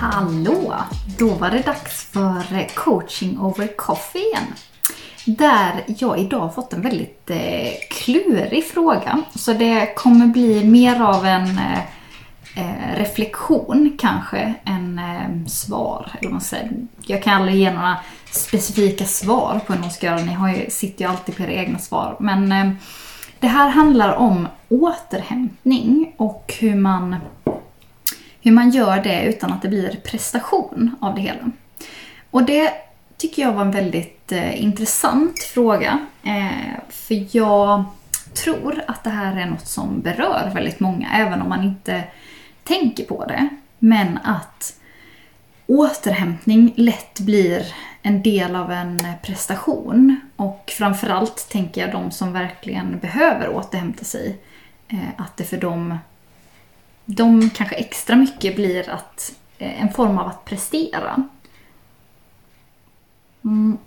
Hallå! Då var det dags för coaching over coffee igen. Där jag idag fått en väldigt eh, klurig fråga. Så det kommer bli mer av en eh, eh reflektion kanske än eh, svar. Eller man säger. Jag kan aldrig ge några specifika svar på hur någon ska göra. Ni har ju, sitter ju alltid på era egna svar. Men eh, det här handlar om återhämtning och hur man hur man gör det utan att det blir prestation av det hela. Och det tycker jag var en väldigt eh, intressant fråga. Eh, för jag tror att det här är något som berör väldigt många, även om man inte tänker på det. Men att återhämtning lätt blir en del av en prestation. Och framförallt tänker jag de som verkligen behöver återhämta sig. Eh, att det för dem de kanske extra mycket blir att, eh, en form av att prestera. Mm.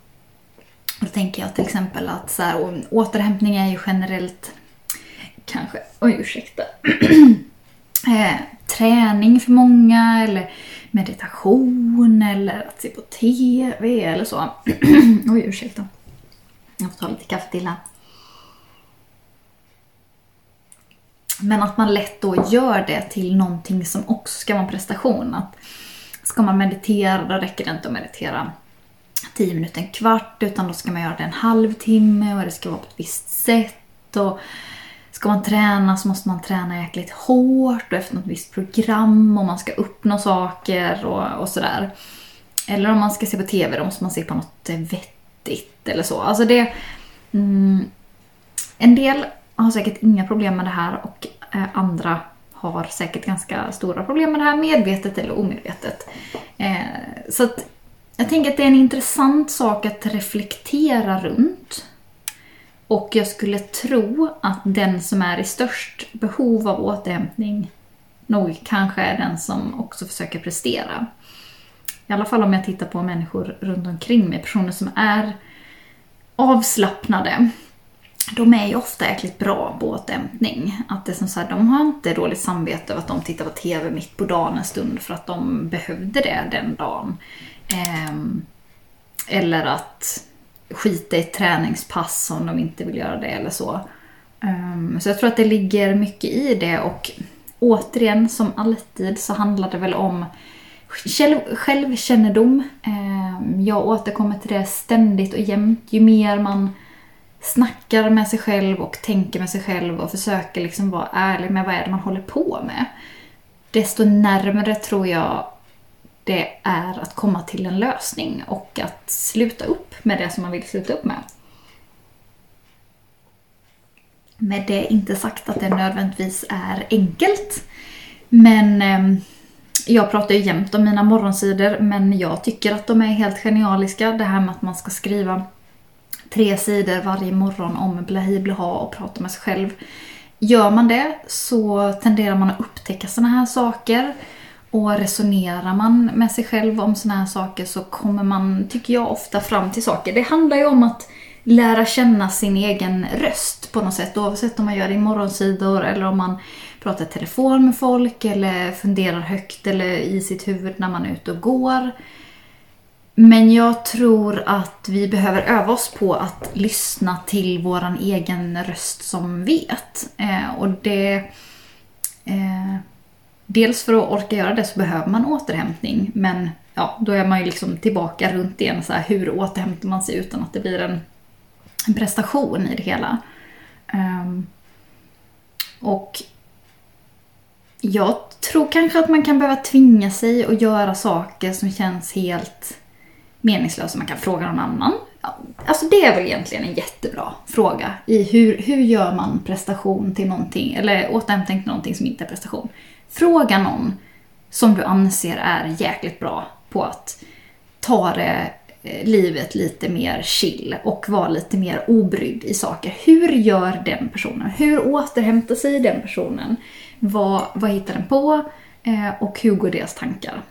Då tänker jag till exempel att så här, återhämtning är ju generellt kanske, oj ursäkta, eh, träning för många eller meditation eller att se på TV eller så. oj ursäkta. Jag får ta lite kaffe till här. Men att man lätt då gör det till någonting som också ska vara en prestation. Att ska man meditera, då räcker det inte att meditera 10 minuter, en kvart, utan då ska man göra det en halvtimme och det ska vara på ett visst sätt. Och ska man träna så måste man träna jäkligt hårt och efter något visst program och man ska uppnå saker och, och sådär. Eller om man ska se på TV, då måste man se på något eh, vettigt eller så. Alltså det... Mm, en del har säkert inga problem med det här och Eh, andra har säkert ganska stora problem med det här, medvetet eller omedvetet. Eh, så att jag tänker att det är en intressant sak att reflektera runt. Och jag skulle tro att den som är i störst behov av återhämtning nog kanske är den som också försöker prestera. I alla fall om jag tittar på människor runt omkring mig, personer som är avslappnade de är ju ofta jäkligt bra på återhämtning. Att det är som så här, de har inte dåligt samvete över att de tittar på TV mitt på dagen en stund för att de behövde det den dagen. Ehm, eller att skita i ett träningspass om de inte vill göra det eller så. Ehm, så jag tror att det ligger mycket i det och återigen som alltid så handlar det väl om själv, självkännedom. Ehm, jag återkommer till det ständigt och jämt. Ju mer man snackar med sig själv och tänker med sig själv och försöker liksom vara ärlig med vad är det man håller på med. Desto närmare tror jag det är att komma till en lösning och att sluta upp med det som man vill sluta upp med. Med det inte sagt att det nödvändigtvis är enkelt. Men ehm, jag pratar ju jämt om mina morgonsidor men jag tycker att de är helt genialiska. Det här med att man ska skriva tre sidor varje morgon om blahi blaha och prata med sig själv. Gör man det så tenderar man att upptäcka såna här saker. Och resonerar man med sig själv om såna här saker så kommer man, tycker jag, ofta fram till saker. Det handlar ju om att lära känna sin egen röst på något sätt. Oavsett om man gör det i morgonsidor eller om man pratar i telefon med folk eller funderar högt eller i sitt huvud när man är ute och går. Men jag tror att vi behöver öva oss på att lyssna till vår egen röst som vet. Eh, och det... Eh, dels för att orka göra det så behöver man återhämtning. Men ja, då är man ju liksom tillbaka runt igen. Så här, hur återhämtar man sig utan att det blir en, en prestation i det hela? Um, och jag tror kanske att man kan behöva tvinga sig att göra saker som känns helt meningslösa. Man kan fråga någon annan. Alltså det är väl egentligen en jättebra fråga i hur, hur gör man prestation till någonting, eller återhämtning till någonting som inte är prestation. Fråga någon som du anser är jäkligt bra på att ta det eh, livet lite mer chill och vara lite mer obrydd i saker. Hur gör den personen? Hur återhämtar sig den personen? Vad, vad hittar den på? Eh, och hur går deras tankar?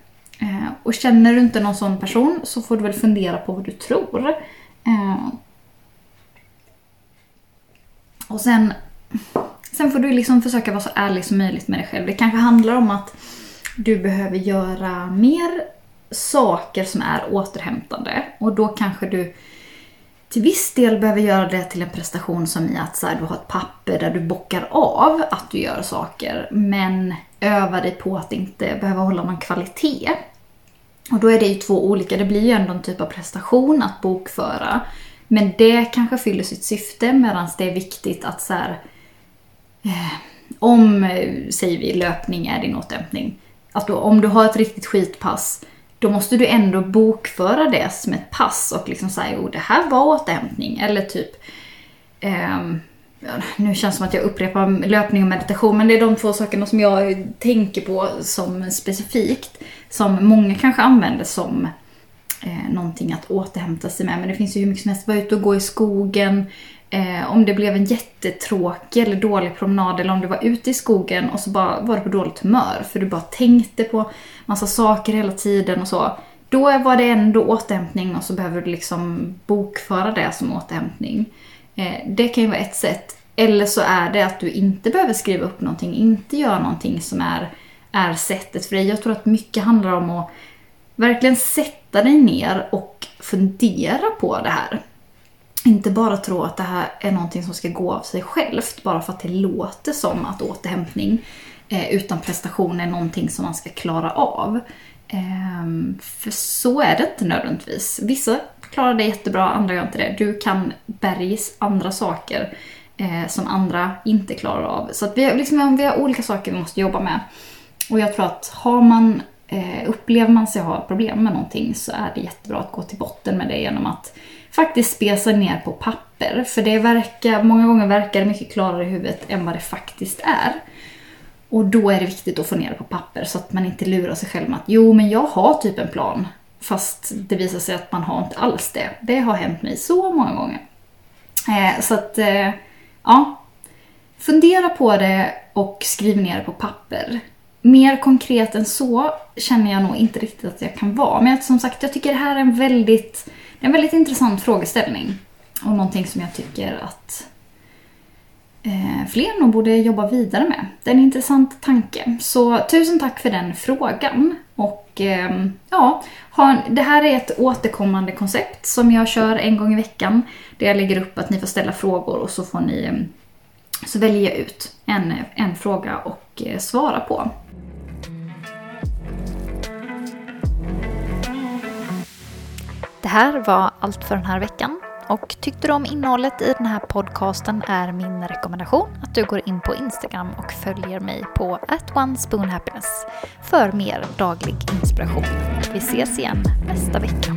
Eh, och känner du inte någon sån person så får du väl fundera på vad du tror. Eh, och sen, sen får du liksom försöka vara så ärlig som möjligt med dig själv. Det kanske handlar om att du behöver göra mer saker som är återhämtande. Och då kanske du till viss del behöver göra det till en prestation som i att så här, du har ett papper där du bockar av att du gör saker. Men öva dig på att inte behöva hålla någon kvalitet. Och då är det ju två olika, det blir ju ändå en typ av prestation att bokföra. Men det kanske fyller sitt syfte medan det är viktigt att så här, eh, om, eh, säger vi, löpning är din återhämtning. Att då, om du har ett riktigt skitpass, då måste du ändå bokföra det som ett pass och liksom säga oh, det här var återhämtning. Eller typ, eh, nu känns det som att jag upprepar löpning och meditation, men det är de två sakerna som jag tänker på som specifikt. Som många kanske använder som eh, någonting att återhämta sig med. Men det finns ju hur mycket som helst. Vara ute och gå i skogen. Eh, om det blev en jättetråkig eller dålig promenad eller om du var ute i skogen och så bara var du på dåligt humör för du bara tänkte på massa saker hela tiden och så. Då var det ändå återhämtning och så behöver du liksom bokföra det som återhämtning. Eh, det kan ju vara ett sätt. Eller så är det att du inte behöver skriva upp någonting, inte göra någonting som är, är sättet för dig. Jag tror att mycket handlar om att verkligen sätta dig ner och fundera på det här. Inte bara tro att det här är någonting som ska gå av sig självt bara för att det låter som att återhämtning eh, utan prestation är någonting som man ska klara av. Eh, för så är det inte nödvändigtvis. Vissa klarar det jättebra, andra gör inte det. Du kan bergis andra saker eh, som andra inte klarar av. Så att vi, liksom, vi har olika saker vi måste jobba med. Och jag tror att har man, eh, upplever man sig ha problem med någonting så är det jättebra att gå till botten med det genom att faktiskt spesa ner på papper. För det verkar, många gånger verkar det mycket klarare i huvudet än vad det faktiskt är. Och då är det viktigt att få ner det på papper så att man inte lurar sig själv med att jo men jag har typ en plan. Fast det visar sig att man har inte alls det. Det har hänt mig så många gånger. Eh, så att, eh, ja. Fundera på det och skriv ner det på papper. Mer konkret än så känner jag nog inte riktigt att jag kan vara. Men som sagt, jag tycker det här är en väldigt, en väldigt intressant frågeställning. Och någonting som jag tycker att eh, fler nog borde jobba vidare med. Det är en intressant tanke. Så tusen tack för den frågan. Och eh, ja, det här är ett återkommande koncept som jag kör en gång i veckan. Där jag lägger upp att ni får ställa frågor och så får ni ehm, så väljer jag ut en, en fråga och eh, svara på. Det här var allt för den här veckan. Och tyckte du om innehållet i den här podcasten är min rekommendation att du går in på Instagram och följer mig på @onespoonhappiness för mer daglig inspiration. Vi ses igen nästa vecka.